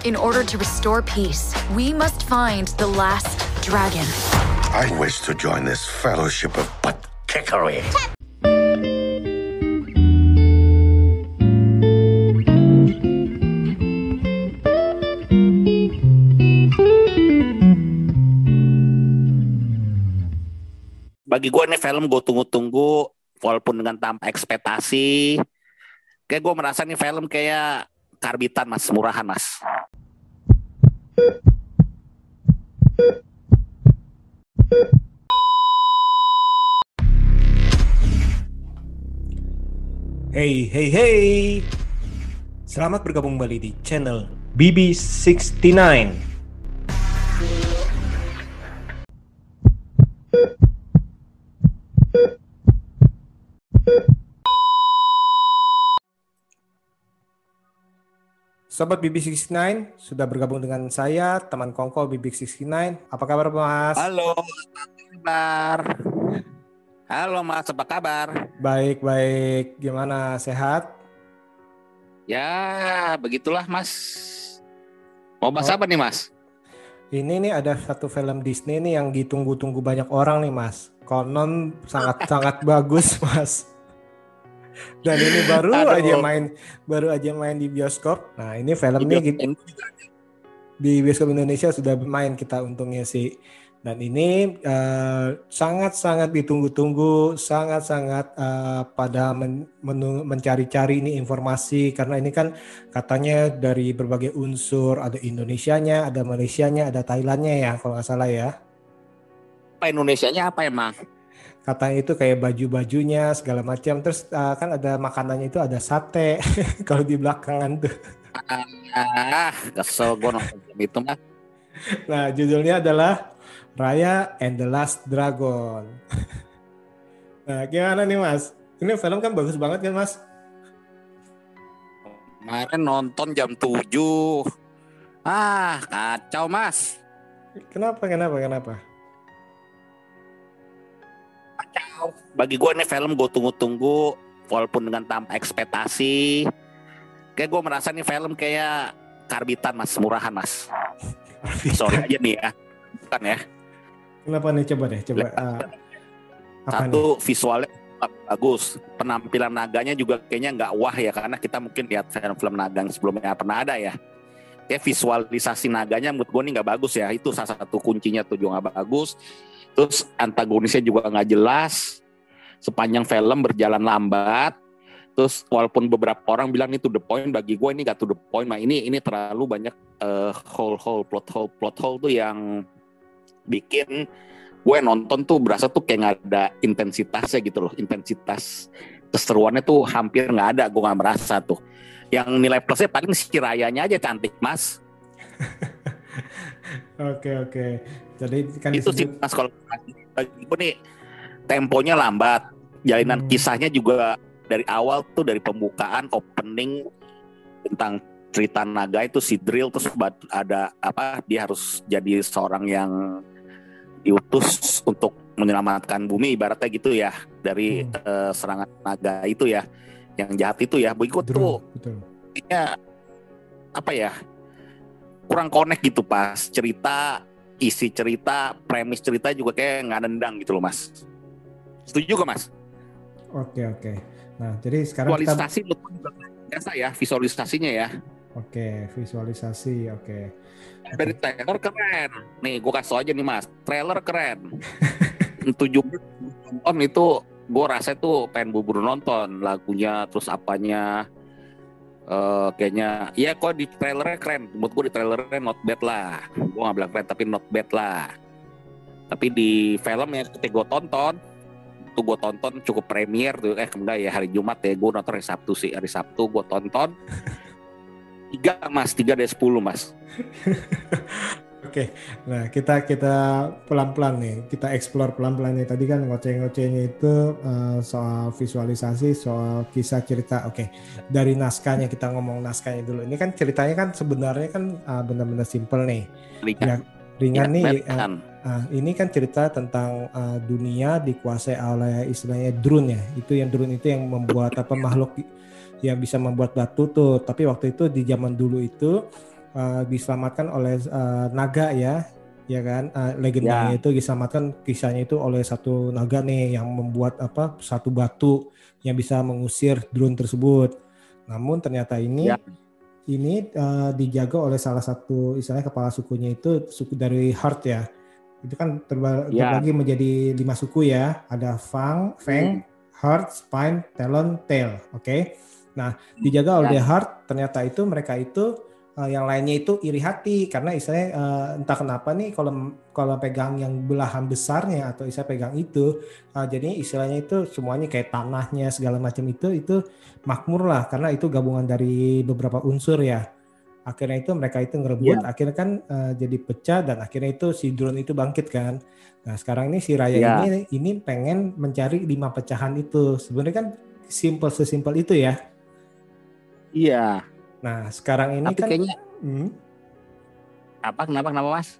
In order to restore peace, we must find the last dragon. I wish to join this fellowship of butt kickery. bagi gue ini film gue tunggu-tunggu walaupun dengan tanpa ekspektasi kayak gue merasa nih film kayak karbitan mas murahan mas Hey, hey, hey. Selamat bergabung kembali di channel BB69. Sobat BB69 sudah bergabung dengan saya, teman Kongko BB69. Apa kabar Mas? halo apa kabar halo mas apa kabar Baik, baik. Gimana? Sehat? ya begitulah mas mau bahas Oh. apa nih mas Ini nih ada satu film Disney nih yang ditunggu-tunggu banyak orang nih Mas. Konon sangat-sangat bagus Mas. Dan ini baru Aduh. aja main baru aja main di bioskop. Nah ini film nih gitu- di bioskop Indonesia sudah main kita untungnya sih. Dan ini eh, sangat-sangat ditunggu-tunggu, sangat-sangat eh, pada men- mencari-cari ini informasi karena ini kan katanya dari berbagai unsur ada Indonesianya, ada Malaysianya, ada Thailandnya ya kalau nggak salah ya. apa Indonesianya apa emang Katanya itu kayak baju-bajunya segala macam. Terus eh, kan ada makanannya itu ada sate kalau di belakangan tuh. ah kesel gue nonton itu mas Nah judulnya adalah Raya and the Last Dragon. nah gimana nih Mas? Ini film kan bagus banget kan Mas? kemarin nonton jam 7 ah kacau mas Kenapa? Kenapa? Kenapa? Kacau. Bagi gue ini film gue tunggu-tunggu walaupun dengan tanpa ekspektasi. Kayak gue merasa nih film kayak karbitan mas. Murahan mas. Sorry aja nih ya. Bukan ya. Kenapa nih? Coba deh, coba. eh, apa nih? satu visualnya bagus. Penampilan naganya juga kayaknya nggak wah ya karena kita mungkin lihat film-film naga yang sebelumnya pernah ada ya. Kayak visualisasi naganya menurut gue nih nggak bagus ya. Itu salah satu kuncinya tuh juga nggak bagus terus antagonisnya juga nggak jelas. Sepanjang film berjalan lambat. Terus walaupun beberapa orang bilang ini to the point bagi gue ini gak to the point. Nah ini ini terlalu banyak eh, hole hole plot hole plot hole tuh yang bikin gue nonton tuh berasa tuh kayak nggak ada intensitasnya gitu loh. Intensitas keseruannya tuh hampir nggak ada gue nggak merasa tuh. Yang nilai plusnya paling si Rayanya aja cantik mas Oke oke. Jadi kan itu sih disebut- mas kalau bagi gue nih temponya lambat jalinan Hmm. kisahnya juga dari awal tuh dari pembukaan opening tentang cerita naga itu si drill terus ada apa dia harus jadi seorang yang diutus untuk menyelamatkan bumi ibaratnya gitu ya dari Hmm. eh, serangan naga itu ya yang jahat itu ya gue tuh kayaknya apa ya kurang connect gitu pas cerita isi cerita premis cerita juga kayak nggak nendang gitu loh mas. Setuju gak mas? Oke oke. Nah jadi sekarang kita visualisasi juga biasa ya visualisasinya ya. Oke visualisasi oke. dari trailer keren. Nih gue kasih aja nih mas. Trailer keren. Tujuh nonton itu gue rasa tuh pengen bubur nonton lagunya terus apanya eh kayaknya ya kok di trailernya keren. Menurut gue di trailernya not bad lah. Gue gak bilang keren tapi not bad lah. Tapi di film yang ketika gue tonton tuh gue tonton cukup premier tuh. Eh enggak ya hari Jumat ya gue nonton hari Sabtu sih. Hari Sabtu gue tonton. Tiga mas. Tiga dari sepuluh mas Oke, nah kita kita pelan-pelan nih, kita explore pelan-pelan nih. Tadi kan ngoceh-ngocehnya itu eh, soal visualisasi, soal kisah cerita. Oke, dari naskahnya kita ngomong naskahnya dulu. Ini kan ceritanya kan sebenarnya kan eh, benar-benar simple nih, ringan Ya, ringan nih. eh, Batman. ah, ini kan cerita tentang eh, dunia dikuasai oleh istilahnya drone ya. Itu yang drone itu yang membuat apa makhluk yang bisa membuat batu tuh. Tapi waktu itu di zaman dulu itu uh, diselamatkan oleh uh, naga ya ya kan uh, legendanya Ya. itu diselamatkan kisahnya itu oleh satu naga nih yang membuat apa satu batu yang bisa mengusir drone tersebut namun ternyata ini Ya. ini uh, dijaga oleh salah satu istilahnya kepala sukunya itu suku dari Heart ya itu kan terba- Ya. terbagi menjadi lima suku ya ada Fang, Feng, Heart, Spine, Talon, Tail oke nah dijaga oleh Ya. Heart ternyata itu mereka itu uh, yang lainnya itu iri hati karena istilahnya uh, entah kenapa nih kalau kalau pegang yang belahan besarnya atau istilah pegang itu uh, jadi istilahnya itu semuanya kayak tanahnya segala macam itu itu makmur lah karena itu gabungan dari beberapa unsur ya. Akhirnya itu mereka itu ngerebut akhirnya kan uh, jadi pecah dan akhirnya itu si drone itu bangkit kan. Nah sekarang ini si Raya Ya. ini ini pengen mencari lima pecahan itu. Sebenarnya kan simple sesimpel itu ya. Iya. Nah sekarang ini Tapi kan kayaknya Hmm. apa kenapa kenapa Mas?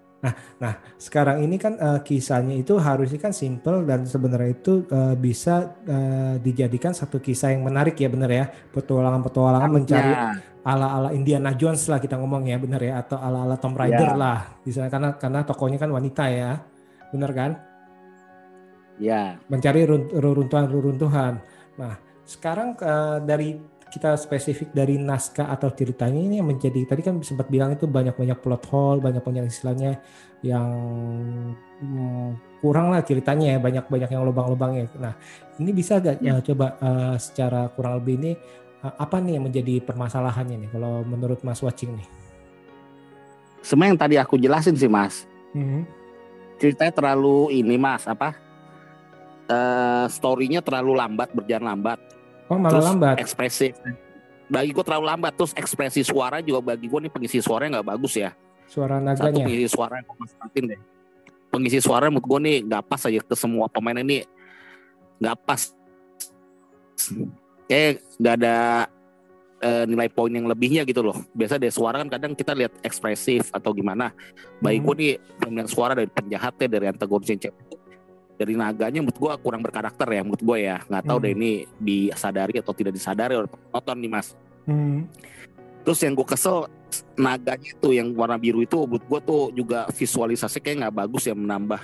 Nah, sekarang ini kan eh, kisahnya itu harusnya kan simple dan sebenarnya itu eh, bisa eh, dijadikan satu kisah yang menarik ya benar ya. Petualangan-petualangan mencari Ya. ala-ala Indiana Jones lah kita ngomong ya benar ya atau ala-ala Tomb Raider Ya. lah. Misalnya karena karena tokonya kan wanita ya. Benar kan? Ya. Mencari run- reruntuhan-reruntuhan. Nah, sekarang eh, dari kita spesifik dari naskah atau ceritanya ini yang menjadi tadi kan sempat bilang itu banyak-banyak plot hole, banyak-banyak istilahnya yang hmm, kurang lah ceritanya ya, banyak-banyak yang lubang-lubangnya. Nah, ini bisa gak Ya. eh, coba eh, secara kurang lebih ini eh, apa nih yang menjadi permasalahannya nih kalau menurut Mas Watching nih? Sebenarnya yang tadi aku jelasin sih Mas. Hmm. Ceritanya terlalu ini Mas apa? Eh storynya terlalu lambat berjalan lambat. Oh, malah Terus lambat. ekspresif. Bagi gue terlalu lambat. Terus ekspresi suara juga bagi gue nih pengisi suaranya nggak bagus ya. Suara Satu naganya. pengisi suara yang gue masakin deh. Pengisi suara menurut gue nih nggak pas aja ke semua pemain ini nggak pas. Kayak nggak ada eh, nilai poin yang lebihnya gitu loh. Biasa dari suara kan kadang kita lihat ekspresif atau gimana. Bagi Hmm. gue nih pemilihan suara dari penjahatnya dari antagonis yang cewek dari naganya menurut gue kurang berkarakter ya menurut gue ya nggak tahu Hmm. deh ini disadari atau tidak disadari oleh penonton nih mas Hmm. terus yang gue kesel naganya itu yang warna biru itu menurut gue tuh juga visualisasi kayak nggak bagus ya menambah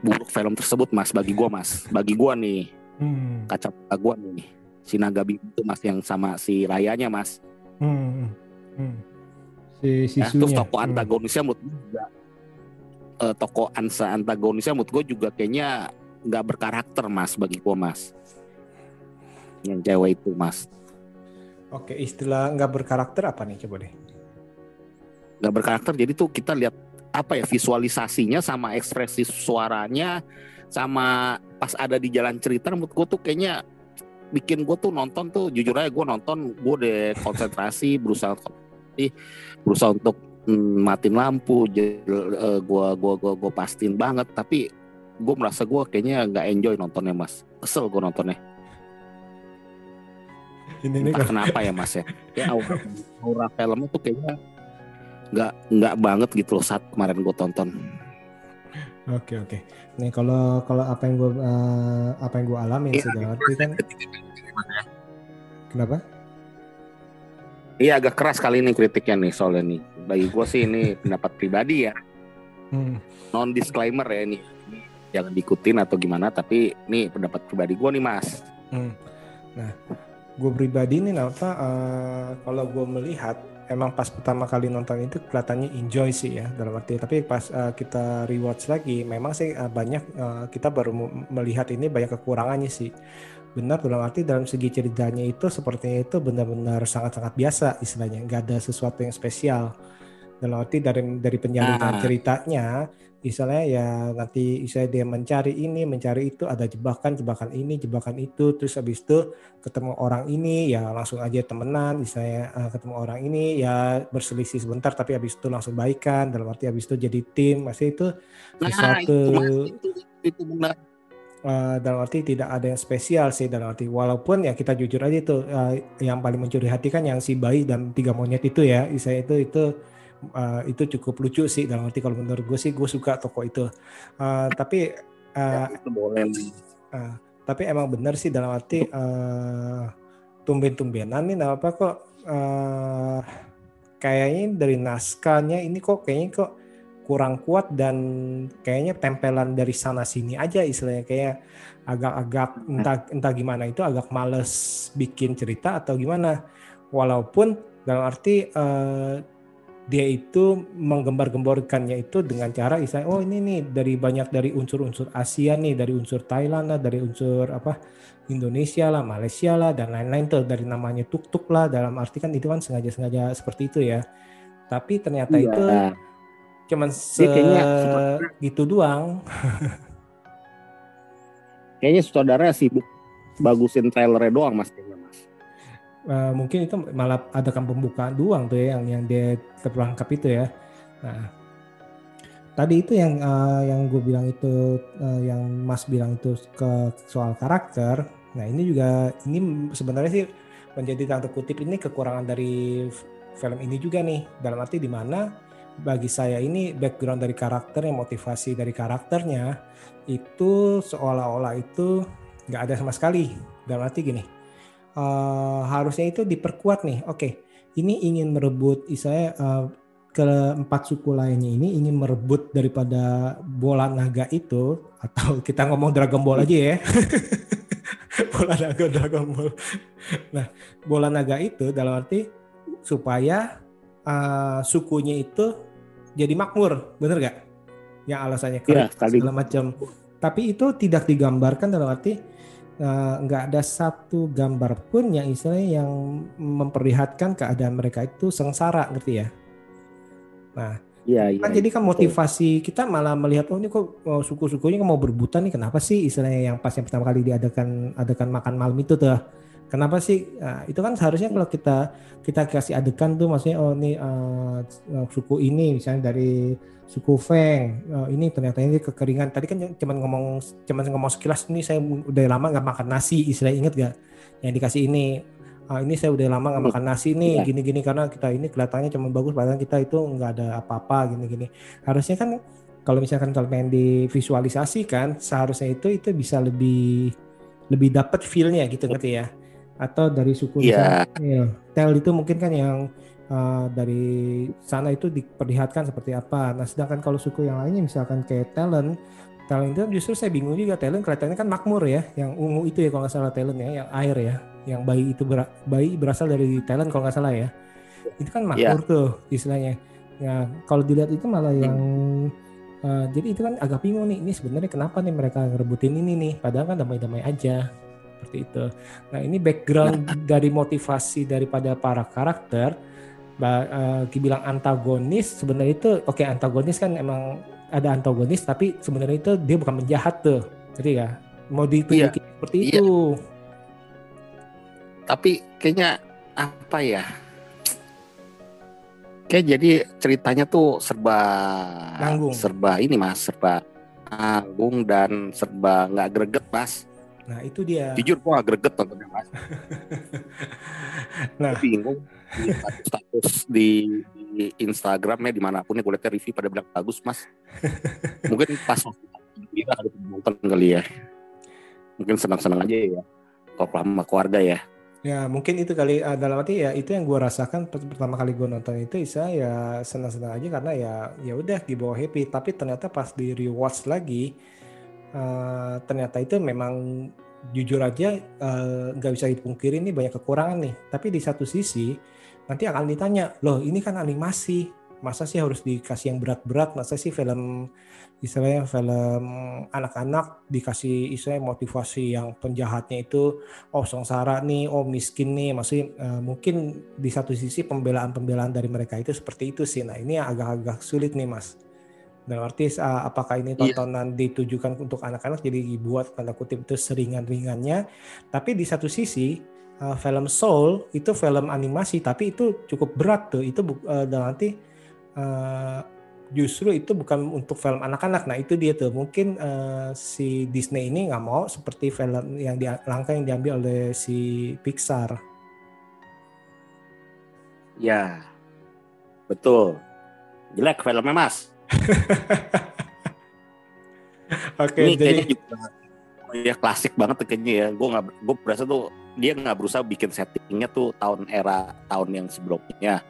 buruk film tersebut mas bagi gue mas bagi gue nih Hmm. kacamata gue nih si naga biru itu mas yang sama si rayanya mas Hmm. Hmm. Si ya, terus tokoh Hmm. antagonisnya menurut gue juga eh, tokoh ansa antagonisnya menurut gue juga kayaknya nggak berkarakter mas bagi gue mas yang cewek itu mas Oke, istilah nggak berkarakter apa nih coba deh? nggak berkarakter jadi tuh kita lihat apa ya visualisasinya sama ekspresi suaranya sama pas ada di jalan cerita menurut gue tuh kayaknya bikin gue tuh nonton tuh jujur aja gue nonton gue deh konsentrasi berusaha berusaha untuk matiin lampu eh, gua gua gua gua pastiin banget. Tapi gue merasa gue kayaknya nggak enjoy nontonnya mas. Kesel gue nontonnya. Ini entah kenapa ya mas ya. Kayak aura, aura filmnya tuh kayaknya nggak nggak banget gitu loh saat kemarin gue tonton. Oke oke. Nih kalau kalau apa yang gue apa yang gue alami Iya, sih dalam arti kan kenapa? Iya agak keras kali ini kritiknya nih soalnya nih. Bagi gue sih ini pendapat pribadi ya, Hmm. non disclaimer ya ini. Jangan diikutin atau gimana, tapi ini pendapat pribadi gue nih mas. hmm. Nah, gue pribadi nih apa eh, kalau gue melihat emang pas pertama kali nonton itu kelihatannya enjoy sih ya dalam arti tapi pas eh, kita rewatch lagi memang sih eh, banyak eh, kita baru melihat ini banyak kekurangannya sih benar dalam arti dalam segi ceritanya itu sepertinya itu benar-benar sangat-sangat biasa istilahnya. Nggak ada sesuatu yang spesial. Dalam arti dari dari penyaluran Nah. ceritanya misalnya ya nanti saya dia mencari ini mencari itu ada jebakan jebakan ini jebakan itu. Terus habis itu ketemu orang ini ya langsung aja temenan. Misalnya eh, ketemu orang ini ya berselisih sebentar tapi habis itu langsung baikan. Dalam arti habis itu jadi tim. Masih itu Nah sesuatu itu itu, itu benar. Eh, dalam arti tidak ada yang spesial sih dalam arti walaupun ya kita jujur aja itu eh, yang paling mencuri hati kan yang si bayi dan tiga monyet itu ya. Saya itu itu eh, itu cukup lucu sih dalam arti kalau menurut gue sih gue suka toko itu. Eh, tapi eh, Ya, itu boleh. tapi emang benar sih dalam arti eh, tumben-tumbenan nih apa kok. Eh, kayaknya dari naskahnya ini kok kayaknya kok kurang kuat dan kayaknya tempelan dari sana sini aja istilahnya. Kayak agak-agak entah entah gimana itu agak males bikin cerita atau gimana. Walaupun dalam arti uh, dia itu menggembar-gemborkannya itu dengan cara istilah oh ini nih dari banyak dari unsur-unsur Asia nih dari unsur Thailand lah dari unsur apa Indonesia lah Malaysia lah dan lain-lain tuh dari namanya tuk-tuk lah. Dalam arti kan itu kan sengaja-sengaja seperti itu ya. Tapi ternyata iya. itu cuman se gitu doang kayaknya sutradara sibuk bagusin trailernya doang mas uh, mungkin itu malah ada kan pembukaan doang tuh ya yang yang dia terperangkap itu ya. Nah, tadi itu yang uh, yang gue bilang itu uh, yang Mas bilang itu ke soal karakter. Nah ini juga ini sebenarnya sih menjadi tanda kutip ini kekurangan dari film ini juga nih dalam arti di mana bagi saya ini background dari karakternya motivasi dari karakternya itu seolah-olah itu nggak ada sama sekali dalam arti gini uh, harusnya itu diperkuat nih. Oke, okay, ini ingin merebut saya uh, keempat suku lainnya ini ingin merebut daripada bola naga itu atau kita ngomong Dragon Ball aja ya. bola naga Dragon Ball. Nah, bola naga itu dalam arti supaya uh, sukunya itu jadi makmur, bener gak? Yang alasannya ya, segala macam. Tapi itu tidak digambarkan dalam arti Eh, nggak uh, ada satu gambar pun yang istilahnya yang memperlihatkan keadaan mereka itu sengsara ngerti ya nah ya, ya, kan jadi kan motivasi kita malah melihat oh ini kok oh, suku-sukunya mau berbutan nih kenapa sih istilahnya yang pas yang pertama kali diadakan adakan makan malam itu tuh kenapa sih? Nah, itu kan seharusnya kalau kita kita kasih adegan tuh maksudnya oh ini uh, suku ini misalnya dari suku Feng uh, ini ternyata ini kekeringan. Tadi kan cuma ngomong cuma ngomong sekilas ini saya udah lama nggak makan nasi. Istilah inget gak yang dikasih ini uh, ini saya udah lama nggak makan nasi nih iya. gini-gini karena kita ini kelihatannya cuma bagus padahal kita itu nggak ada apa-apa gini-gini. Harusnya kan kalau misalkan kalau pengen divisualisasi kan seharusnya itu itu bisa lebih lebih dapat feelnya gitu ngerti ya atau dari suku yeah. misalnya ya, tel itu mungkin kan yang uh, dari sana itu diperlihatkan seperti apa. Nah, sedangkan kalau suku yang lainnya misalkan kayak talent, talent itu justru saya bingung juga talent kelihatannya kan makmur ya, yang ungu itu ya kalau nggak salah talent ya, yang air ya, yang bayi itu ber, bayi berasal dari talent kalau nggak salah ya. Itu kan makmur yeah. tuh istilahnya. Ya, kalau dilihat itu malah hmm. yang uh, jadi itu kan agak bingung nih, ini sebenarnya kenapa nih mereka ngerebutin ini nih, padahal kan damai-damai aja seperti itu. Nah ini background nah. dari motivasi daripada para karakter uh, bilang antagonis sebenarnya itu oke okay, antagonis kan emang ada antagonis tapi sebenarnya itu dia bukan menjahat tuh jadi ya mau ditunjukin iya. seperti iya. itu tapi kayaknya apa ya kayak jadi ceritanya tuh serba Nanggung. serba ini mas serba nanggung dan serba nggak greget mas nah itu dia. Jujur gua greget nontonnya mas. Nah. Bingung status di, di Instagram ya di mana pun ya gue liatnya review pada bilang bagus mas. Mungkin pas kita ada penonton kali ya. Mungkin senang-senang aja ya. Kalau sama keluarga ya. Ya mungkin itu kali uh, dalam arti ya itu yang gue rasakan pertama kali gue nonton itu saya ya senang-senang aja karena ya ya udah di bawah happy. Tapi ternyata pas di rewatch lagi uh, ternyata itu memang jujur aja eh, nggak uh, bisa dipungkiri ini banyak kekurangan nih tapi di satu sisi nanti akan ditanya, loh ini kan animasi, masa sih harus dikasih yang berat-berat, masa sih film istilahnya film anak-anak dikasih istilahnya motivasi yang penjahatnya itu oh sengsara nih, oh miskin nih, masih uh, mungkin di satu sisi pembelaan-pembelaan dari mereka itu seperti itu sih. Nah ini agak-agak sulit nih mas. Dalam arti uh, apakah ini iya. tontonan yeah. ditujukan untuk anak-anak? Jadi dibuat tanda kutip itu seringan-ringannya, tapi di satu sisi uh, film Soul itu film animasi tapi itu cukup berat tuh. Itu uh, dan nanti uh, justru itu bukan untuk film anak-anak. Nah itu dia tuh. Mungkin uh, si Disney ini nggak mau seperti film yang di, langkah yang diambil oleh si Pixar. Ya betul. Jelek filmnya mas Oke, okay, jadi juga ya klasik banget kayaknya ya. Gue nggak, gue berasa tuh dia nggak berusaha bikin settingnya tuh tahun era tahun yang sebelumnya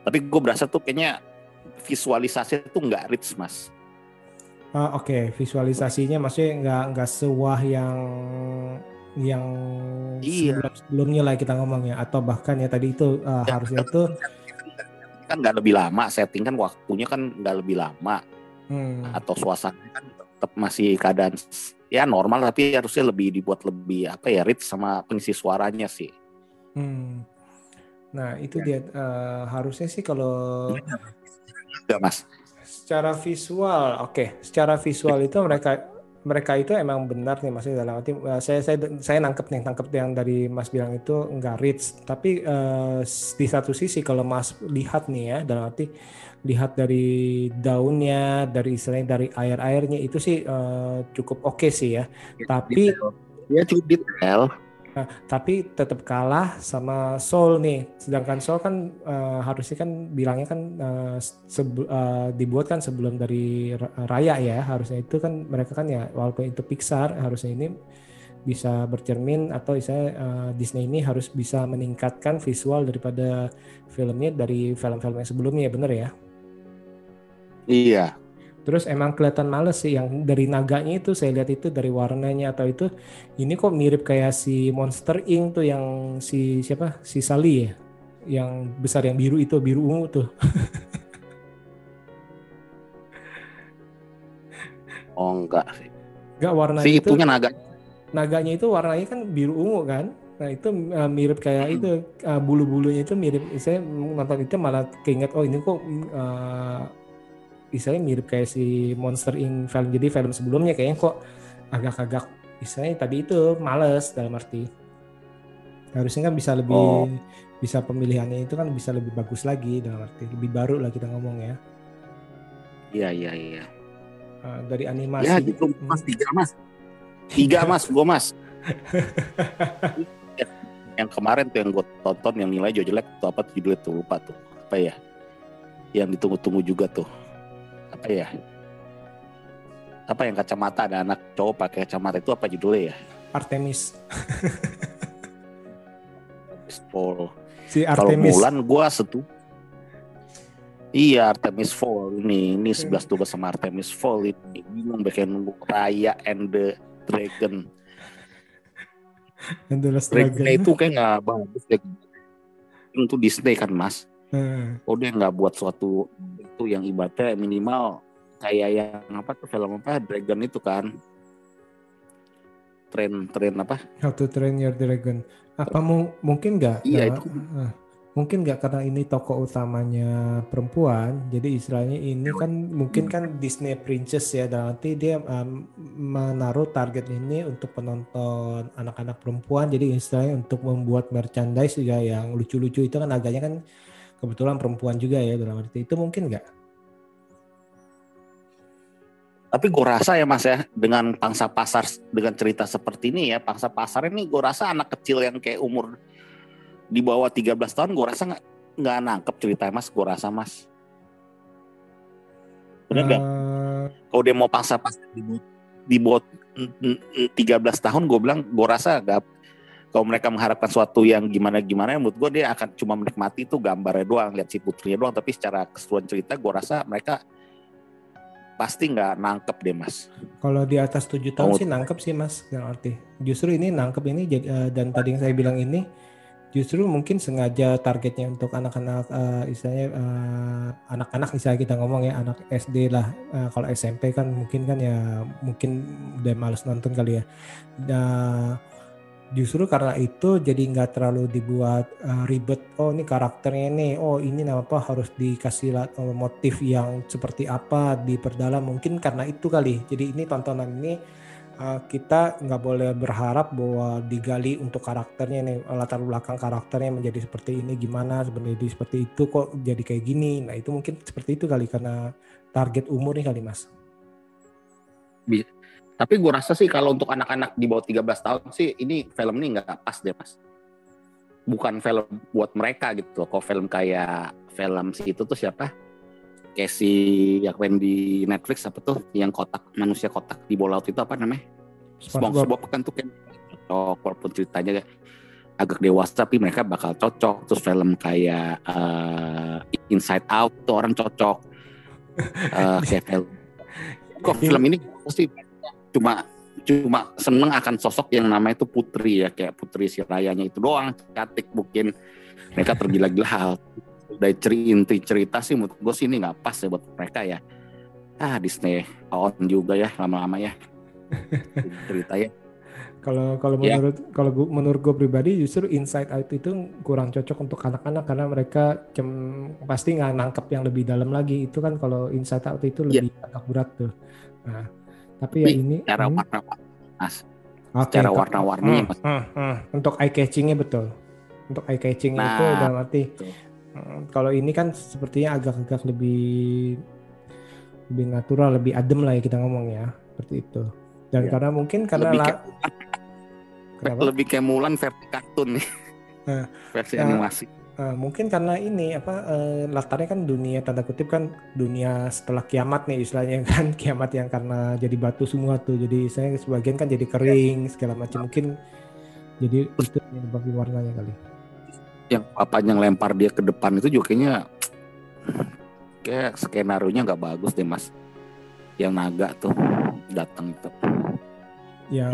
Tapi gue berasa tuh kayaknya visualisasi itu nggak rich mas. Uh, Oke, okay. visualisasinya maksudnya nggak nggak sewah yang yang iya. sebelum sebelumnya lah kita ngomongnya atau bahkan ya tadi itu uh, ya, harusnya itu kan nggak lebih lama setting kan waktunya kan nggak lebih lama hmm. atau suasana kan tetap masih keadaan ya normal tapi harusnya lebih dibuat lebih apa ya rich sama pengisi suaranya sih. Hmm. Nah itu ya. dia uh, harusnya sih kalau Enggak mas. Secara visual, oke. Okay. Secara visual itu mereka mereka itu emang benar nih maksudnya dalam arti uh, saya saya saya nangkep nih nangkep yang dari Mas bilang itu enggak rich tapi uh, di satu sisi kalau Mas lihat nih ya dalam arti lihat dari daunnya dari istilahnya dari air airnya itu sih uh, cukup oke okay sih ya, ya tapi ya cukup detail Nah, tapi tetap kalah sama Soul nih. Sedangkan Soul kan uh, harusnya kan bilangnya kan uh, uh, dibuat kan sebelum dari Raya ya. Harusnya itu kan mereka kan ya walaupun itu Pixar harusnya ini bisa bercermin atau misalnya uh, Disney ini harus bisa meningkatkan visual daripada filmnya dari film-film yang sebelumnya bener ya? Iya, Terus emang kelihatan males sih yang dari naganya itu saya lihat itu dari warnanya atau itu ini kok mirip kayak si Monster Inc tuh yang si siapa si Sally ya yang besar yang biru itu biru ungu tuh. oh enggak sih. Enggak warnanya si itu. naga. Naganya itu warnanya kan biru ungu kan. Nah itu uh, mirip kayak hmm. itu uh, bulu-bulunya itu mirip. Saya nonton itu malah keinget oh ini kok uh, istilahnya mirip kayak si Monster in film jadi film sebelumnya kayaknya kok agak-agak istilahnya tadi itu males dalam arti harusnya kan bisa lebih oh. bisa pemilihannya itu kan bisa lebih bagus lagi dalam arti lebih baru lah kita ngomong ya. Iya iya iya. Uh, dari animasi. Ya gitu mas tiga mas. Tiga mas gue mas. Yang kemarin tuh yang gue tonton yang nilai jelek tuh apa tuh judulnya tuh lupa tuh. Apa ya? Yang ditunggu-tunggu juga tuh apa ya? Apa yang kacamata ada anak cowok pakai kacamata itu apa judulnya ya? Artemis. Fall si Artemis. Kalau Mulan gua setu. Iya Artemis Fall ini ini sebelas dua sama Artemis Fall ini bingung bikin Raya and the Dragon. And the Dragon. itu kayak nggak bagus ya. Itu Disney kan mas. Hmm. Oh dia nggak buat suatu itu yang ibaratnya minimal kayak yang apa tuh film apa? Dragon itu kan. Tren tren apa? How to Train Your Dragon. Apa mu mungkin nggak iya itu. uh, mungkin nggak karena ini tokoh utamanya perempuan jadi istilahnya ini kan mungkin kan Disney Princess ya dan nanti dia um, menaruh target ini untuk penonton anak-anak perempuan jadi istilahnya untuk membuat merchandise juga yang lucu-lucu itu kan agaknya kan kebetulan perempuan juga ya dalam arti itu mungkin nggak? Tapi gue rasa ya mas ya dengan pangsa pasar dengan cerita seperti ini ya pangsa pasar ini gue rasa anak kecil yang kayak umur di bawah 13 tahun gue rasa nggak nggak nangkep cerita mas gue rasa mas benar nggak? Uh... Kalau dia mau pangsa pasar di, di bawah 13 tahun gue bilang gue rasa gak kalau mereka mengharapkan suatu yang gimana-gimana menurut gue dia akan cuma menikmati itu gambarnya doang lihat si putrinya doang. Tapi secara keseluruhan cerita gue rasa mereka pasti nggak nangkep deh mas. Kalau di atas tujuh tahun oh. sih nangkep sih mas. Yang arti justru ini nangkep ini uh, dan tadi yang saya bilang ini justru mungkin sengaja targetnya untuk anak-anak uh, istilahnya uh, anak-anak misalnya kita ngomong ya anak SD lah uh, kalau SMP kan mungkin kan ya mungkin udah males nonton kali ya. Nah, justru karena itu jadi nggak terlalu dibuat uh, ribet oh ini karakternya nih oh ini apa harus dikasih uh, motif yang seperti apa diperdalam. Mungkin karena itu kali. Jadi ini tontonan ini uh, kita nggak boleh berharap bahwa digali untuk karakternya nih latar belakang karakternya menjadi seperti ini gimana sebenarnya seperti itu kok jadi kayak gini. Nah itu mungkin seperti itu kali karena target umur nih kali mas tapi gue rasa sih kalau untuk anak-anak di bawah 13 tahun sih ini film ini nggak pas deh mas. Bukan film buat mereka gitu. Kalau film kayak film si itu tuh siapa? Kayak si yang main di Netflix apa tuh yang kotak manusia kotak di bawah laut itu apa namanya? SpongeBob, SpongeBob kan tuh kan cocok walaupun ceritanya agak dewasa tapi mereka bakal cocok terus film kayak uh, Inside Out tuh orang cocok uh, kayak film kok film ini pasti cuma cuma seneng akan sosok yang namanya itu Putri ya kayak Putri si Rayanya itu doang cantik mungkin mereka tergila-gila hal dari cerita cerita sih menurut gue sih ini nggak pas ya buat mereka ya ah Disney on juga ya lama-lama ya cerita ya kalau kalau Ya. menurut kalau gua, menurut gue pribadi justru Inside Out itu kurang cocok untuk anak-anak karena mereka cem, pasti nggak nangkep yang lebih dalam lagi itu kan kalau Inside Out itu Ya. lebih agak berat tuh. Nah, tapi ya ini cara hmm, warna mas oke, cara Kak. warna-warninya Hmm, mas hmm, hmm. untuk eye catchingnya betul. Untuk eye catching itu Nah, udah mati. betul. Hmm, Kalau ini kan sepertinya agak-agak lebih lebih natural, lebih adem lah ya kita ngomong ya, seperti itu. Dan Iya. karena mungkin karena lebih la- kayak, lebih kayak Mulan versi kartun nih Nah, versi nah, animasi Eh, mungkin karena ini apa eh, latarnya kan dunia tanda kutip kan dunia setelah kiamat nih istilahnya kan. Kiamat yang karena jadi batu semua tuh. Jadi saya sebagian kan jadi kering segala macam. Mungkin jadi itu yang menyebabkan warnanya kali. Yang papanya lempar dia ke depan itu juga kayaknya kayak skenario nya nggak bagus deh mas. Yang naga tuh datang itu. Yang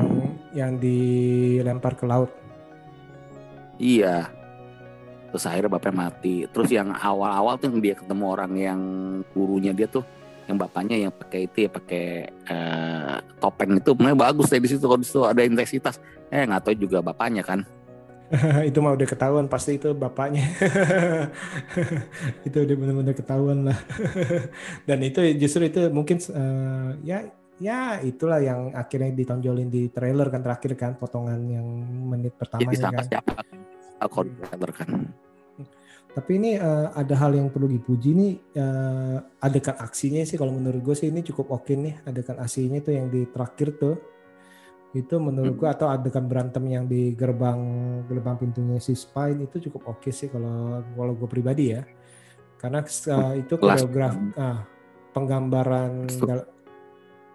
yang dilempar ke laut. Iya terus akhirnya bapaknya mati. Terus yang awal-awal tuh yang dia ketemu orang yang gurunya dia tuh yang bapaknya yang pakai itu ya pakai eh, topeng itu sebenarnya bagus deh di situ. Kalau di situ ada intensitas. Eh nggak tahu juga bapaknya kan. Itu mah udah ketahuan pasti itu bapaknya. Itu udah benar-benar ketahuan lah. Dan itu justru itu mungkin eh, ya ya itulah yang akhirnya ditonjolin di trailer kan terakhir kan potongan yang menit jadi pertamanya siapa? Kan siapa aku kan tapi ini eh, ada hal yang perlu dipuji nih eh, adegan aksinya sih kalau menurut gue sih ini cukup oke nih adegan aksinya tuh yang di terakhir tuh. Itu menurut gue atau adegan berantem yang di gerbang gerbang pintunya si Spine itu cukup oke sih kalau kalau gue pribadi ya. Karena eh, itu koreograf ah, penggambaran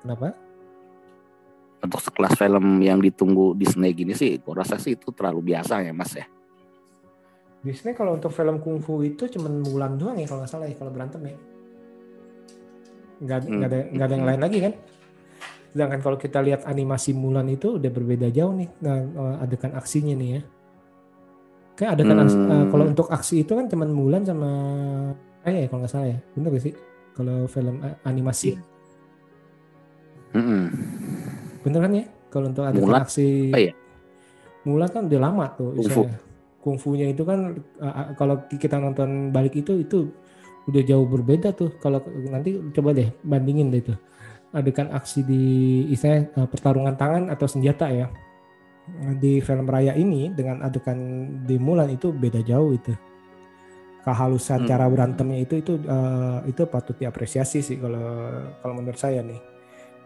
kenapa? Untuk sekelas film yang ditunggu Disney gini sih gua rasa sih itu terlalu biasa ya mas ya Disney kalau untuk film kungfu itu cuman Mulan doang ya kalau nggak salah ya kalau berantem ya nggak Hmm. nggak ada nggak ada yang lain lagi kan sedangkan kalau kita lihat animasi Mulan itu udah berbeda jauh nih nah, eh, adegan aksinya nih ya kayak adegan aksi- Hmm. eh, kalau untuk aksi itu kan cuman Mulan sama Raya ya kalau nggak salah ya bener gak sih kalau film eh, animasi Mm-mm. bener kan ya kalau untuk adegan Mulan aksi apa ya? Mulan kan udah lama tuh Kungfu. istilahnya. Kungfunya itu kan uh, kalau kita nonton balik itu itu udah jauh berbeda tuh. Kalau nanti coba deh bandingin deh itu adegan aksi di istilahnya uh, pertarungan tangan atau senjata ya. Di film raya ini dengan adegan di Mulan itu beda jauh itu. Kehalusan Hmm. cara berantemnya itu itu uh, itu patut diapresiasi sih kalau kalau menurut saya nih.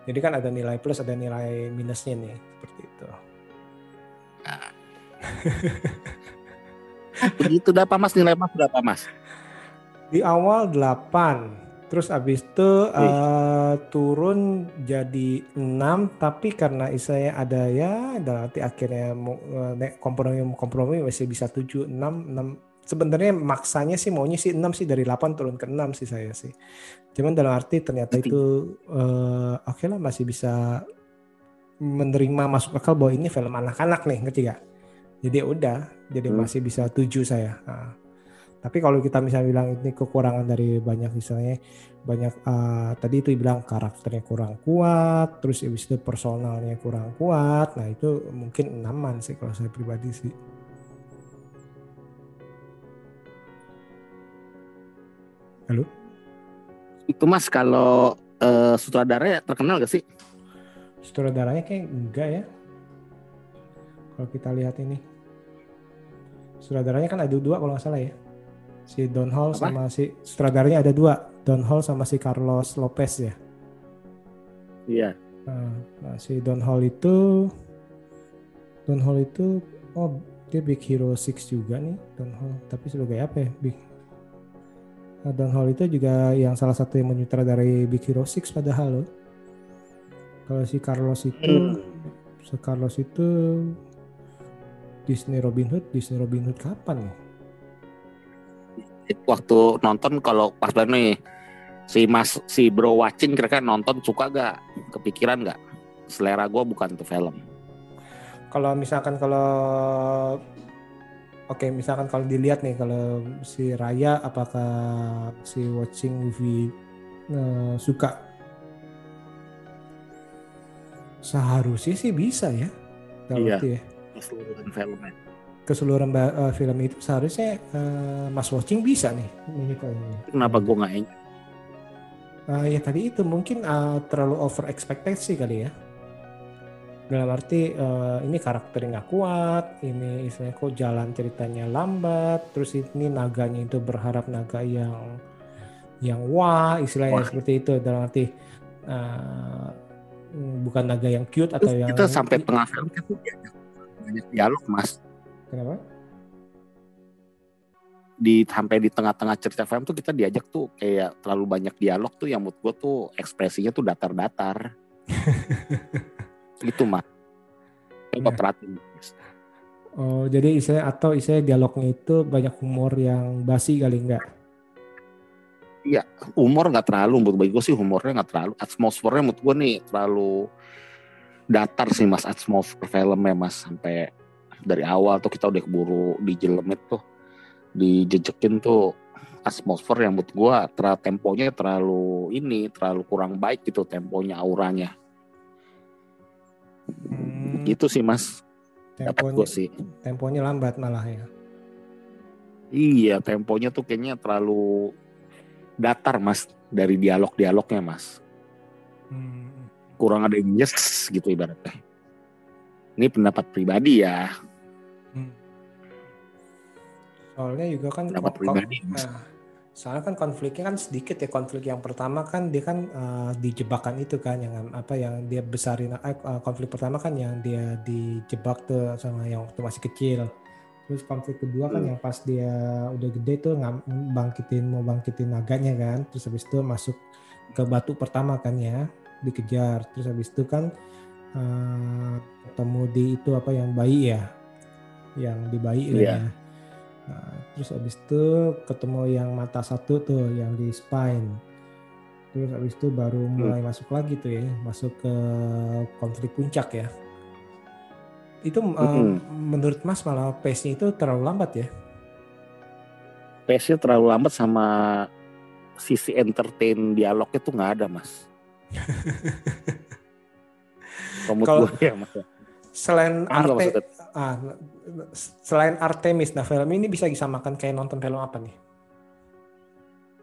Jadi kan ada nilai plus ada nilai minusnya nih seperti itu begitu berapa mas nilai mas berapa mas Di awal 8, terus abis itu eh, turun jadi 6, tapi karena saya ada ya, nanti akhirnya eh, kompromi kompromi masih bisa 7, 6, 6. Sebenarnya maksanya sih maunya sih 6 sih dari 8 turun ke 6 sih saya sih. Cuman dalam arti ternyata Berarti- itu eh, oke lah masih bisa menerima masuk akal bahwa ini film anak-anak nih, ngerti gak? Jadi udah, jadi Hmm. masih bisa 7 saya. Nah. Tapi kalau kita misalnya bilang ini kekurangan dari banyak misalnya banyak eh, tadi itu bilang karakternya kurang kuat, terus habis itu personalnya kurang kuat. Nah, itu mungkin enaman sih kalau saya pribadi sih. Halo? itu mas kalau eh, sutradaranya terkenal gak sih Sutradaranya kayak enggak ya. Kalau kita lihat ini. Sutradaranya kan ada dua kalau nggak salah ya. Si Don Hall Apa? sama si sutradaranya ada dua. Don Hall sama si Carlos Lopez ya. iya Nah, nah, si Don Hall itu Don Hall itu oh dia Big Hero 6 juga nih Don Hall tapi sebagai apa ya Big nah, Don Hall itu juga yang salah satu yang menyutradarai Big Hero 6 padahal loh kalau si Carlos itu si Carlos itu Disney Robin Hood, Disney Robin Hood kapan nih? Waktu nonton kalau pas banget nih si Mas si Bro watching kira-kira nonton suka gak? Kepikiran gak? Selera gue bukan tuh film. Kalau misalkan kalau Oke, misalkan kalau dilihat nih kalau si Raya apakah si watching movie uh, suka seharusnya sih bisa ya. Kalau Iya. ya. Keseluruhan filmnya. Keseluruhan uh, film itu seharusnya uh, Mas watching bisa nih menyukainya. Kenapa gue nggak enjoy? Uh, ya tadi itu mungkin uh, terlalu over ekspektasi kali ya. Dalam arti uh, ini karakternya nggak kuat, ini istilahnya kok jalan ceritanya lambat, terus ini naganya itu berharap naga yang yang wah istilahnya Wah. seperti itu dalam arti uh, bukan naga yang cute atau Terus yang kita sampai tengah film banyak, dialog mas. kenapa? Di sampai di tengah-tengah cerita film tuh kita diajak tuh kayak terlalu banyak dialog tuh yang menurut gue tuh ekspresinya tuh datar-datar. itu mas. Coba Ya. perhatiin. Oh jadi istilahnya atau istilahnya dialognya itu banyak humor yang basi kali enggak? Humor nggak terlalu menurut gue sih humornya nggak terlalu. Atmosfernya menurut gue nih terlalu datar sih mas. Atmosfer filmnya mas. Sampai dari awal tuh kita udah keburu dijelemet tuh. Dijejekin tuh atmosfer yang menurut gue terlalu temponya terlalu ini terlalu kurang baik gitu temponya auranya. Hmm, gitu sih mas. Temponya, gue sih. temponya lambat malah ya. iya temponya tuh kayaknya terlalu datar mas dari dialog-dialognya mas. Hmm. Kurang ada yang yes gitu ibaratnya. Ini pendapat pribadi ya. Hmm. Soalnya juga kan pendapat ko- ko- pribadi mas. nah, soalnya kan konfliknya kan sedikit ya konflik yang pertama kan dia kan eh, di jebakan itu kan yang apa yang dia besarin eh, eh, konflik pertama kan yang dia dijebak tuh sama yang waktu masih kecil. Terus konflik kedua kan Hmm. yang pas dia udah gede tuh ngam- bangkitin mau bangkitin naganya kan. Terus habis itu masuk ke batu pertama kan ya dikejar terus habis itu kan eh, ketemu di itu apa yang bayi ya yang di bayi lah Iya. ya Nah, terus habis itu ketemu yang mata satu tuh yang di spine. Terus habis itu baru mulai masuk lagi tuh ya, masuk ke konflik puncak ya. Itu eh, Mm-mm. menurut Mas malah pace-nya itu terlalu lambat ya. pace-nya terlalu lambat sama sisi entertain dialognya tuh nggak ada mas Kalau ya mas Selain Arte, ah, selain Artemis, nah film ini bisa disamakan kayak nonton film apa nih?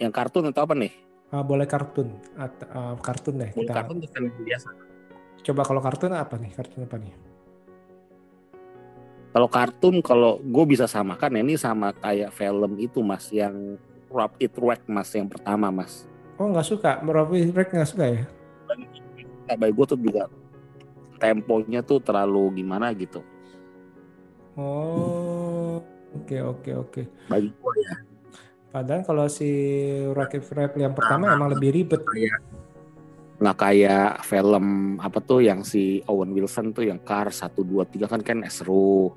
yang kartun atau apa nih Ah, boleh kartun, At- ah, kartun deh. Kita kartun film biasa coba kalau kartun apa nih? Kartun apa nih? kalau kartun kalau gue bisa samakan ya ini sama kayak film itu mas yang Rob It Wreck mas yang pertama mas Oh nggak suka, Robby Break nggak suka ya? Nah, bagi gue tuh juga temponya tuh terlalu gimana gitu. Oh, oke oke oke. bagi gue ya. Padahal kalau si Rocket Rap yang pertama emang lebih ribet. nggak kayak film apa tuh yang si Owen Wilson tuh yang Cars 1, 2, 3 kan kan seru.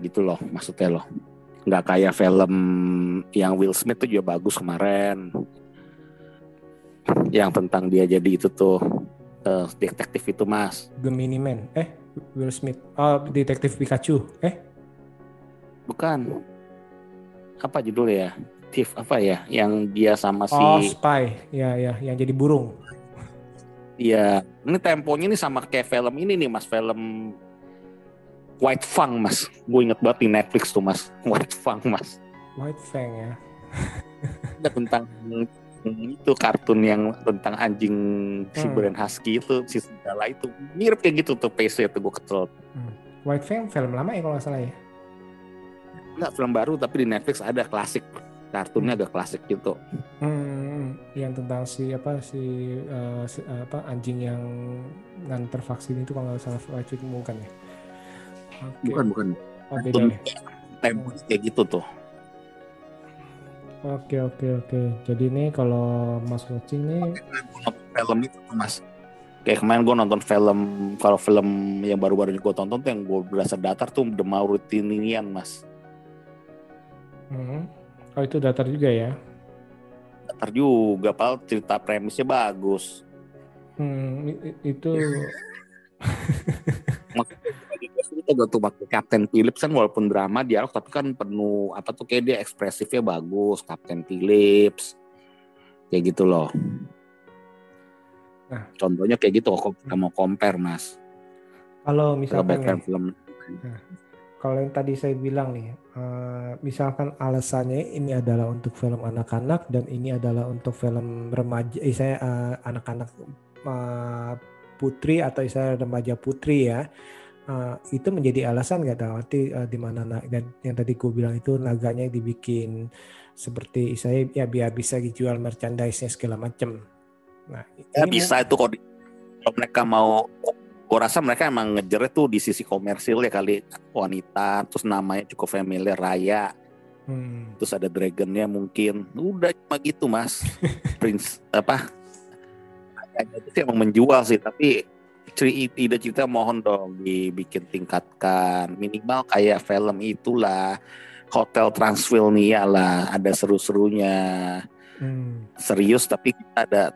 Gitu loh maksudnya loh. Nggak kayak film yang Will Smith tuh juga bagus kemarin yang tentang dia jadi itu tuh eh, detektif itu mas Gemini Man. Eh, Will Smith. Oh, Detektif Pikachu. Eh, bukan apa judulnya ya Thief apa ya yang dia sama si oh Spy. Ya ya, yang jadi burung. Iya, ini temponya ini sama kayak film ini nih mas, film White Fang mas. Gue inget banget di Netflix tuh mas, White Fang mas. White Fang ya. Ada tentang itu kartun yang tentang anjing si Hmm. Brian Husky itu si segala itu mirip kayak gitu tuh pace tuh gue kesel. White Fang film lama ya kalau nggak salah ya. Enggak film baru tapi di Netflix ada klasik kartunnya agak klasik gitu. Hmm, yang tentang si apa si, eh, si- eh, apa anjing yang nganter vaksin itu kalau nggak salah White Fang bukan ya? Oke. Bukan bukan. Oh, beda Kartun ya. tempo kayak gitu tuh. Oke oke oke. Jadi nih kalau Mas watching nih Film itu mas. kayak kemarin gue nonton film kalau film yang baru-baru gue tonton tuh yang gue berasa datar tuh The Mauritanian mas Hmm. Oh itu datar juga ya? datar juga pal cerita premisnya bagus Hmm, itu kita gak tuh pakai Captain Phillips kan walaupun drama dialog tapi kan penuh apa tuh kayak dia ekspresifnya bagus Captain Phillips kayak gitu loh. Nah. contohnya kayak gitu kalau kita mau compare mas. Kalau misalkan film. kalau yang tadi saya bilang nih, eh, misalkan alasannya ini adalah untuk film anak-anak dan ini adalah untuk film remaja, eh, saya eh, anak-anak eh, putri atau saya remaja putri ya, eh, itu menjadi alasan nggak dalam arti eh, di mana na- dan yang tadi gue bilang itu naganya dibikin seperti saya ya biar bisa dijual merchandise-nya segala macam. Nah, ya bisa itu kalau mereka mau gue rasa mereka emang ngejar tuh di sisi komersil ya kali. Wanita terus namanya cukup familiar raya. Hmm. terus ada dragonnya mungkin. Udah cuma gitu mas. Prince apa? Kayaknya itu sih emang menjual sih tapi ceri- ide cerita mohon dong dibikin tingkatkan. Minimal kayak film itulah. Hotel Transylvania lah ada seru-serunya. Hmm. serius tapi kita ada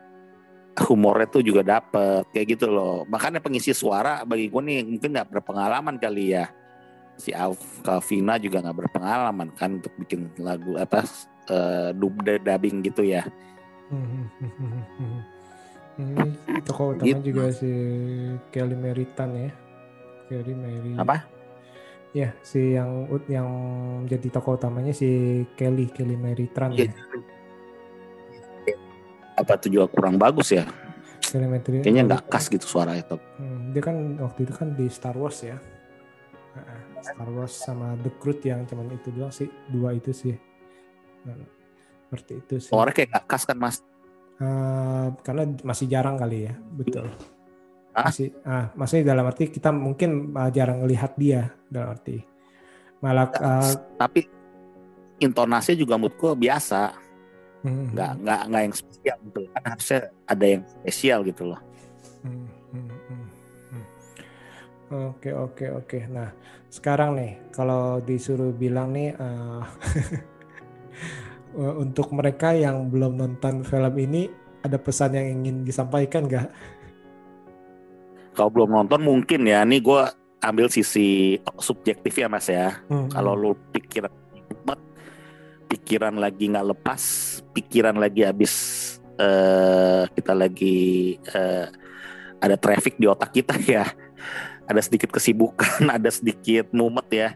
humornya tuh juga dapet kayak gitu loh. Makanya pengisi suara bagi gue nih mungkin nggak berpengalaman kali ya. Si Alf Calvina juga nggak berpengalaman kan untuk bikin lagu apa eh, dub dubbing gitu ya Ini tokoh utama Gitu. juga si Kelly Meritan ya. Kelly Mary. apa Ya, si yang yang jadi tokoh utamanya si Kelly Kelly Meritran Iya. ya. apa tuh juga kurang bagus ya Kelly kayaknya nggak khas gitu suara itu Hmm, dia kan waktu itu kan di Star Wars ya. Star Wars sama The Groot yang cuman itu doang sih, dua itu sih. Nah, seperti itu sih. suaranya kayak nggak khas kan mas Eh, karena masih jarang kali ya, betul. Masih, ah, maksudnya dalam arti kita mungkin uh, jarang melihat dia dalam arti. Malah uh, tapi intonasinya juga menurut gue biasa hmm, nggak nggak nggak yang spesial gitu kan harusnya ada yang spesial gitu loh hmm, hmm, hmm. Oke oke oke. Nah sekarang nih kalau disuruh bilang nih uh, untuk mereka yang belum nonton film ini ada pesan yang ingin disampaikan nggak? kalau belum nonton mungkin ya ini gue ambil sisi subjektif ya mas ya. Hmm, kalau lu pikiran pikiran lagi nggak lepas pikiran lagi habis eh, kita lagi eh, ada traffic di otak kita ya. Ada sedikit kesibukan ada sedikit mumet ya.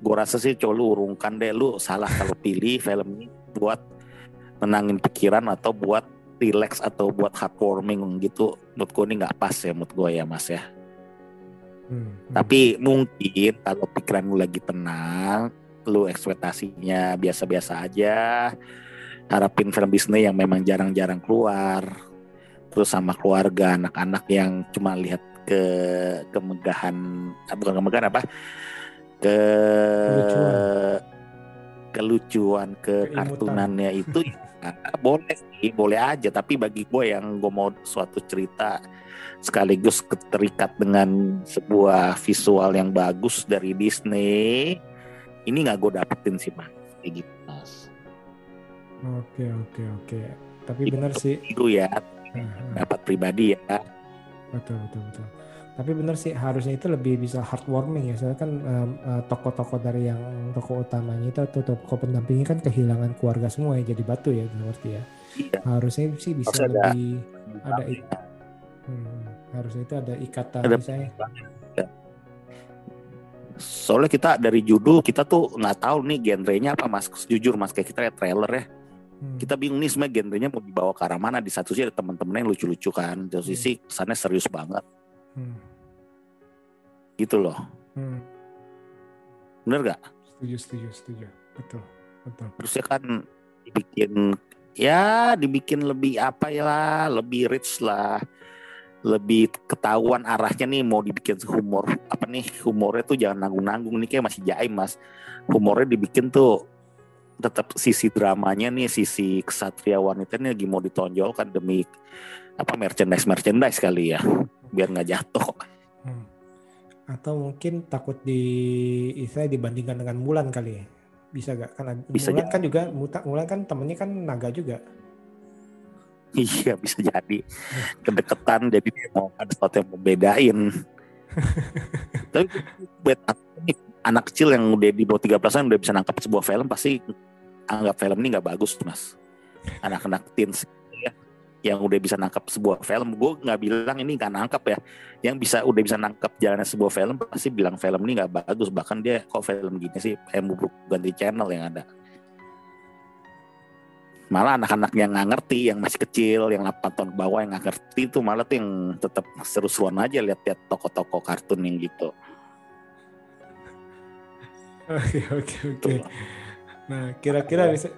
Gue rasa sih coba lu urungkan deh lu salah kalau pilih film ini buat menangin pikiran atau buat relax atau buat heartwarming gitu menurut gue ini nggak pas ya menurut gue ya mas ya hmm, hmm. tapi mungkin kalau pikiran lu lagi tenang, lu ekspektasinya biasa-biasa aja, harapin film Disney yang memang jarang-jarang keluar, terus sama keluarga, anak-anak yang cuma lihat ke kemegahan, ah, bukan kemegahan apa, ke. Kelucuan, ke kartunannya itu ya, boleh sih, boleh aja. Tapi bagi gue yang gue mau suatu cerita sekaligus keterikat dengan sebuah visual yang bagus dari Disney, ini nggak gue dapetin sih mas, kayak gitu mas. Oke oke oke. Tapi benar sih. Itu ya dapat pribadi ya. betul betul betul. Tapi benar sih harusnya itu lebih bisa heartwarming ya. Soalnya kan eh, tokoh-tokoh dari yang tokoh utamanya itu atau tokoh pendampingnya kan kehilangan keluarga semua ya jadi batu ya berarti ya. Iya. Harusnya sih bisa Harus ada- lebih ada ik- hmm, harusnya itu ada ikatan Ada- misalnya. Soalnya kita dari judul kita tuh nggak tahu nih genrenya apa mas. Jujur mas kayak kita lihat trailer ya, Hmm, kita bingung nih sebenarnya genrenya mau dibawa ke arah mana. Di satu sisi ada teman-teman yang lucu-lucu kan, di satu sisi kesannya serius banget hmm, gitu loh. hmm. Bener gak? Setuju setuju setuju. Betul betul. Terusnya kan dibikin ya dibikin lebih apa ya lah, lebih rich lah, lebih ketahuan arahnya nih mau dibikin humor apa nih humornya tuh jangan nanggung-nanggung nih kayak masih jaim mas, humornya dibikin tuh tetap sisi dramanya nih sisi kesatria wanita ini lagi mau ditonjolkan demi apa merchandise merchandise kali ya biar nggak jatuh Hmm. Atau mungkin takut di istilahnya dibandingkan dengan Mulan kali ya. Bisa gak? Kan Bisa Mulan kan juga Mulan kan temennya kan naga juga. iya bisa jadi kedekatan jadi dia mau ada sesuatu yang membedain tapi buat anak kecil yang udah di bawah 13 udah bisa nangkap sebuah film pasti anggap film ini nggak bagus mas anak-anak teens yang udah bisa nangkap sebuah film. Gue nggak bilang ini nggak nangkap ya. Yang bisa udah bisa nangkap jalannya sebuah film pasti bilang film ini nggak bagus. Bahkan dia kok film gini sih eh mau ganti channel yang ada. Malah anak-anak yang nggak ngerti yang masih kecil yang 8 tahun ke bawah yang nggak ngerti itu malah tuh yang tetap seru-seruan aja lihat-lihat toko-toko kartun yang gitu. Oke oke oke. Nah kira-kira bisa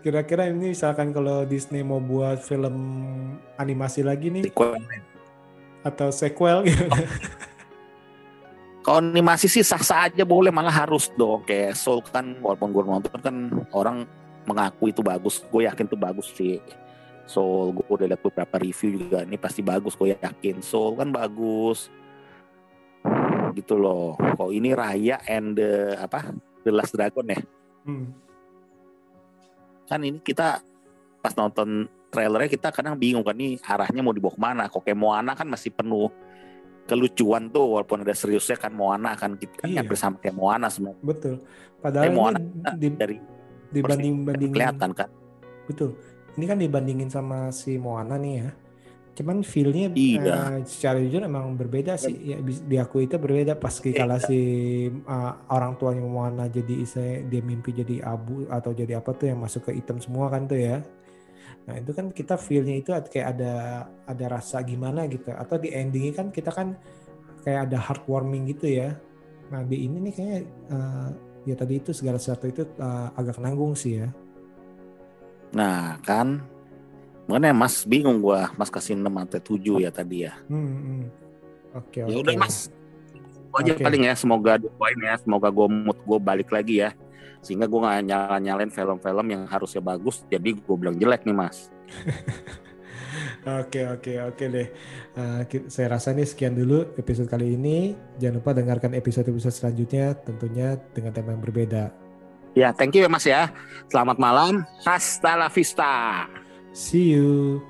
kira-kira ini misalkan kalau Disney mau buat film animasi lagi nih? Sequel. atau sequel gitu. Kalau animasi sih sah-sah aja boleh malah harus dong. Kayak Soul kan walaupun gue nonton kan orang mengaku itu bagus. Gue yakin itu bagus sih. Soul gue udah lihat beberapa review juga ini pasti bagus gue yakin. Soul kan bagus. Gitu loh. Kalau ini Raya and the, apa The Last Dragon ya? Hmm. Kan ini kita pas nonton trailernya kita kadang bingung kan nih arahnya mau dibawa ke mana kok kayak Moana kan masih penuh kelucuan tuh walaupun ada seriusnya kan Moana kan kita kan Iya. hampir sama kayak Moana semua Betul. Padahal Eh, Moana ini di- dari dibanding bandingin kelihatan kan betul. Ini kan dibandingin sama si Moana nih ya. Cuman feel-nya Iya. eh, secara jujur emang berbeda sih. Ya diakui itu berbeda pas Iya. kala si eh, orang tuanya Moana jadi istilahnya dia mimpi jadi abu atau jadi apa tuh yang masuk ke hitam semua kan tuh ya. Nah itu kan kita feel-nya itu kayak ada ada rasa gimana gitu. Atau di endingnya kan kita kan kayak ada heartwarming gitu ya. Nah di ini nih kayaknya eh, ya tadi itu segala sesuatu itu eh, agak nanggung sih ya. nah kan makanya Mas bingung gua Mas kasih 6 atau 7 ya tadi ya Hmm, hmm. Oke ya oke. udah Mas aja Oke. paling ya semoga doain ya semoga gue mood gue balik lagi ya sehingga gue nggak nyala nyalain film-film yang harusnya bagus jadi gue bilang jelek nih Mas Oke oke oke deh. Eh, ki- saya rasa nih sekian dulu episode kali ini. Jangan lupa dengarkan episode-episode selanjutnya tentunya dengan tema yang berbeda. ya thank you ya Mas ya selamat malam hasta la vista See you.